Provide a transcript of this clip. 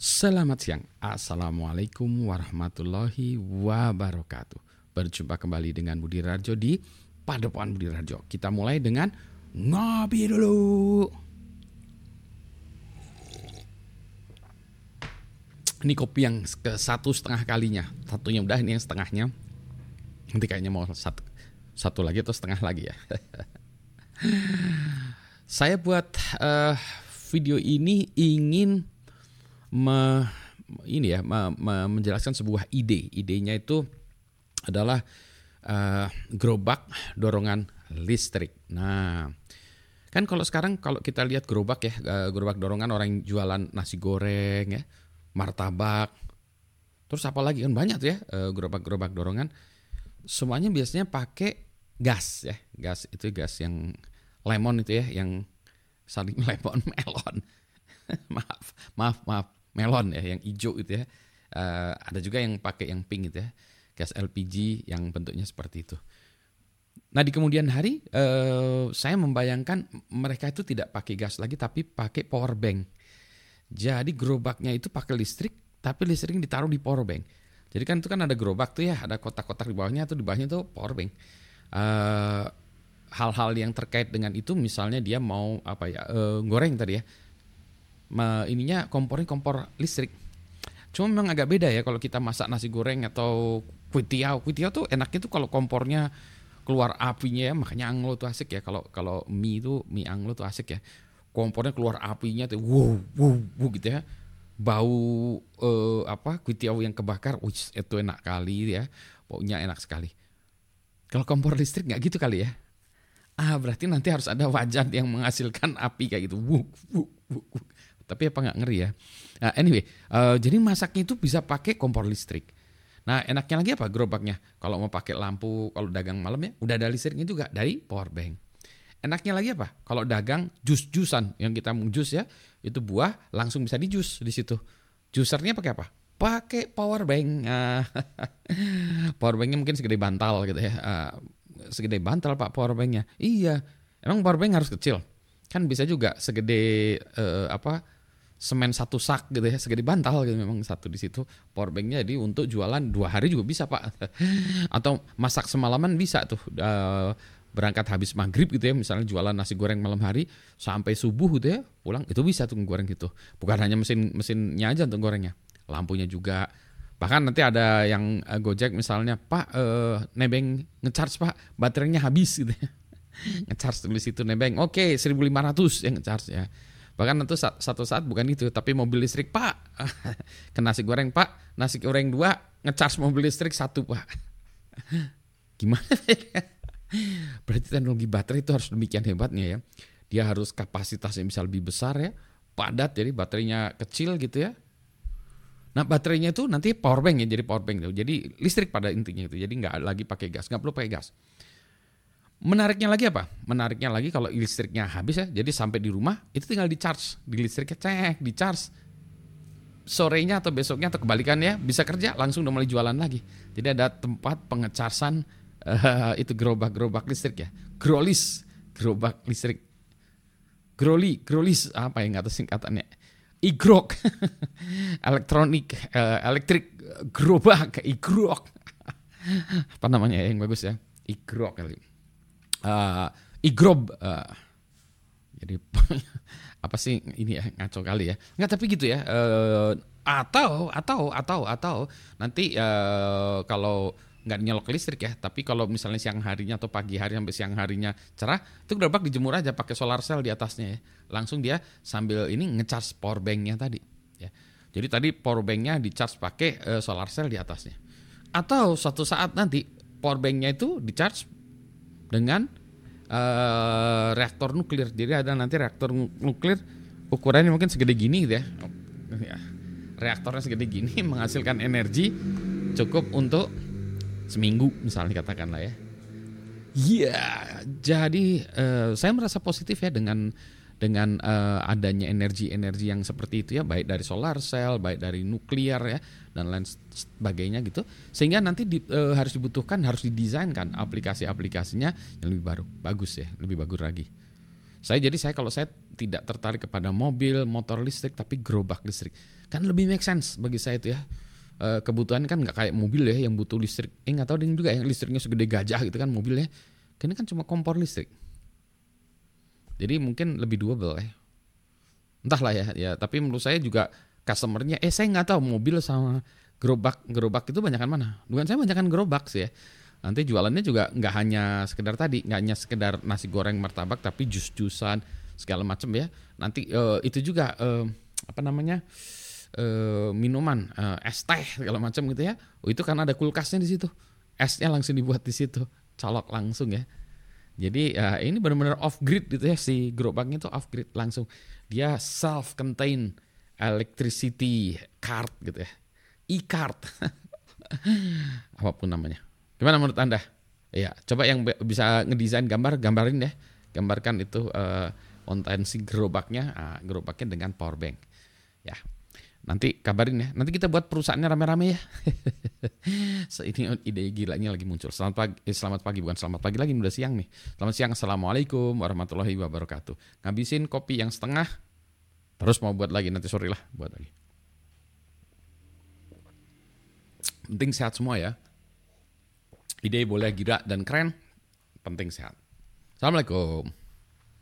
Selamat siang, Assalamualaikum warahmatullahi wabarakatuh. Berjumpa kembali dengan Budi Rajo di Padepokan Budi Rajo. Kita mulai dengan ngopi dulu. Ini kopi yang ke satu setengah kalinya. Satunya udah, ini yang setengahnya. Nanti kayaknya mau satu, satu lagi atau setengah lagi ya. Saya buat uh, video ini ingin me, ini ya me, me, menjelaskan sebuah ide. Idenya itu adalah uh, gerobak dorongan listrik. Nah, kan kalau sekarang kalau kita lihat gerobak ya, uh, gerobak dorongan orang jualan nasi goreng ya, martabak. Terus apa lagi kan banyak tuh ya uh, gerobak-gerobak dorongan. Semuanya biasanya pakai gas ya. Gas itu gas yang lemon itu ya, yang saling lemon melon. maaf, maaf, maaf melon ya yang hijau itu ya. Uh, ada juga yang pakai yang pink gitu ya. Gas LPG yang bentuknya seperti itu. Nah di kemudian hari uh, saya membayangkan mereka itu tidak pakai gas lagi tapi pakai power bank. Jadi gerobaknya itu pakai listrik tapi listriknya ditaruh di power bank. Jadi kan itu kan ada gerobak tuh ya, ada kotak-kotak di bawahnya atau di bawahnya tuh power bank. Uh, hal-hal yang terkait dengan itu misalnya dia mau apa ya uh, goreng tadi ya ininya kompornya kompor listrik. Cuma memang agak beda ya kalau kita masak nasi goreng atau kuitiau. Kuitiau tuh enaknya tuh kalau kompornya keluar apinya ya, makanya anglo tuh asik ya. Kalau kalau mie itu mie anglo tuh asik ya. Kompornya keluar apinya tuh wow wow, wow gitu ya. Bau eh, apa kuitiau yang kebakar, wih itu enak kali ya. Baunya enak sekali. Kalau kompor listrik nggak gitu kali ya. Ah berarti nanti harus ada wajan yang menghasilkan api kayak gitu. Wuh, wuh, wuh, wuh. Tapi apa nggak ngeri ya? Nah, anyway, uh, jadi masaknya itu bisa pakai kompor listrik. Nah, enaknya lagi apa gerobaknya? Kalau mau pakai lampu, kalau dagang malam ya, udah ada listriknya juga dari power bank. Enaknya lagi apa? Kalau dagang jus-jusan yang kita mau jus ya, itu buah langsung bisa dijus di situ. Jusernya pakai apa? Pakai power bank. Uh, power banknya mungkin segede bantal gitu ya. Uh, segede bantal pak power banknya. Iya, emang power bank harus kecil. Kan bisa juga segede uh, apa semen satu sak gitu ya segede bantal gitu memang satu di situ. Powerbanknya jadi untuk jualan dua hari juga bisa pak. Atau masak semalaman bisa tuh. Uh, berangkat habis maghrib gitu ya misalnya jualan nasi goreng malam hari sampai subuh gitu ya pulang itu bisa tuh goreng gitu. Bukan hanya mesin mesinnya aja untuk gorengnya lampunya juga. Bahkan nanti ada yang uh, gojek misalnya pak uh, nebeng ngecharge pak baterainya habis gitu ya. Ngecharge tulis itu nebeng. Oke okay, 1500 yang ngecharge ya Bahkan tentu satu saat bukan itu, tapi mobil listrik pak, ke nasi goreng pak, nasi goreng dua, ngecas mobil listrik satu pak. Gimana ya? Berarti teknologi baterai itu harus demikian hebatnya ya. Dia harus kapasitasnya bisa lebih besar ya, padat jadi baterainya kecil gitu ya. Nah baterainya itu nanti power bank ya, jadi power bank. Jadi listrik pada intinya itu. Jadi nggak lagi pakai gas, nggak perlu pakai gas. Menariknya lagi apa? Menariknya lagi kalau listriknya habis ya, jadi sampai di rumah itu tinggal di charge, di listriknya cek, di charge. Sorenya atau besoknya atau kebalikannya bisa kerja langsung udah mulai jualan lagi. Jadi ada tempat pengecasan uh, itu gerobak-gerobak listrik ya, grolis, gerobak listrik, groli, grolis apa yang atas singkatannya? Igrok, elektronik, uh, elektrik gerobak, igrok, apa namanya ya yang bagus ya, igrok kali uh, igrob uh, jadi apa sih ini ya ngaco kali ya. Nggak tapi gitu ya uh, atau atau atau atau nanti uh, kalau nggak nyolok listrik ya tapi kalau misalnya siang harinya atau pagi hari sampai siang harinya cerah itu gerobak dijemur aja pakai solar cell di atasnya ya. Langsung dia sambil ini ngecas power banknya tadi ya. Jadi tadi power banknya dicharge pakai uh, solar cell di atasnya. Atau suatu saat nanti power banknya itu dicharge dengan uh, reaktor nuklir. Jadi ada nanti reaktor nuklir ukurannya mungkin segede gini gitu ya. ya. Reaktornya segede gini menghasilkan energi cukup untuk seminggu misalnya katakanlah ya. Iya, yeah, jadi uh, saya merasa positif ya dengan dengan uh, adanya energi-energi yang seperti itu ya baik dari solar cell, baik dari nuklir ya dan lain sebagainya gitu sehingga nanti di, uh, harus dibutuhkan harus didesainkan aplikasi-aplikasinya yang lebih baru bagus ya lebih bagus lagi Saya jadi saya kalau saya tidak tertarik kepada mobil, motor listrik, tapi gerobak listrik, kan lebih make sense bagi saya itu ya. E, kebutuhan kan nggak kayak mobil ya yang butuh listrik. Eh nggak tahu juga yang listriknya segede gajah gitu kan mobilnya. Karena kan cuma kompor listrik. Jadi mungkin lebih doable ya. Entahlah ya, ya. Tapi menurut saya juga customernya, eh saya nggak tahu mobil sama gerobak gerobak itu banyakan mana? Bukan saya banyakan gerobak sih ya nanti jualannya juga nggak hanya sekedar tadi nggak hanya sekedar nasi goreng martabak tapi jus-jusan segala macam ya nanti uh, itu juga uh, apa namanya uh, minuman uh, es teh segala macam gitu ya oh itu karena ada kulkasnya di situ esnya langsung dibuat di situ colok langsung ya jadi uh, ini benar-benar off grid gitu ya si gerobaknya itu off grid langsung dia self contained electricity card gitu ya e-card apa pun namanya Gimana menurut Anda? Ya, coba yang bisa ngedesain gambar, gambarin deh. Gambarkan itu uh, si gerobaknya, uh, gerobaknya dengan power bank. Ya, nanti kabarin ya. Nanti kita buat perusahaannya rame-rame ya. so, ini ide gilanya lagi muncul. Selamat pagi, eh, selamat pagi bukan selamat pagi lagi, udah siang nih. Selamat siang, assalamualaikum warahmatullahi wabarakatuh. Ngabisin kopi yang setengah, terus mau buat lagi nanti sore lah, buat lagi. Penting sehat semua ya. Ide boleh gila dan keren, penting sehat. Assalamualaikum.